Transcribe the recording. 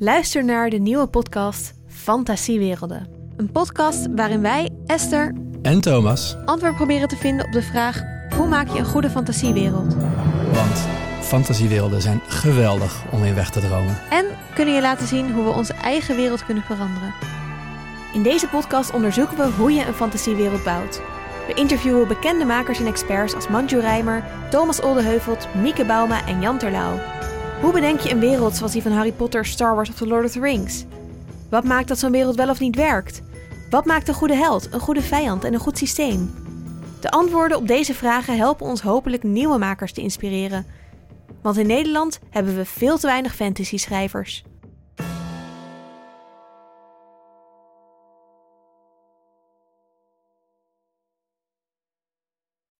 Luister naar de nieuwe podcast Fantasiewerelden. Een podcast waarin wij, Esther En Thomas, antwoord proberen te vinden op de vraag: hoe maak je een goede fantasiewereld? want fantasiewerelden zijn geweldig om in weg te dromen. En kunnen je laten zien hoe we onze eigen wereld kunnen veranderen. In deze podcast onderzoeken we hoe je een fantasiewereld bouwt. We interviewen bekende makers en experts als Manju Rijmer, Thomas Oldeheuvelt, Mieke Bauma en Jan Terlouw. Hoe bedenk je een wereld zoals die van Harry Potter, Star Wars of The Lord of the Rings? Wat maakt dat zo'n wereld wel of niet werkt? Wat maakt een goede held, een goede vijand en een goed systeem? De antwoorden op deze vragen helpen ons hopelijk nieuwe makers te inspireren. Want in Nederland hebben we veel te weinig fantasy-schrijvers.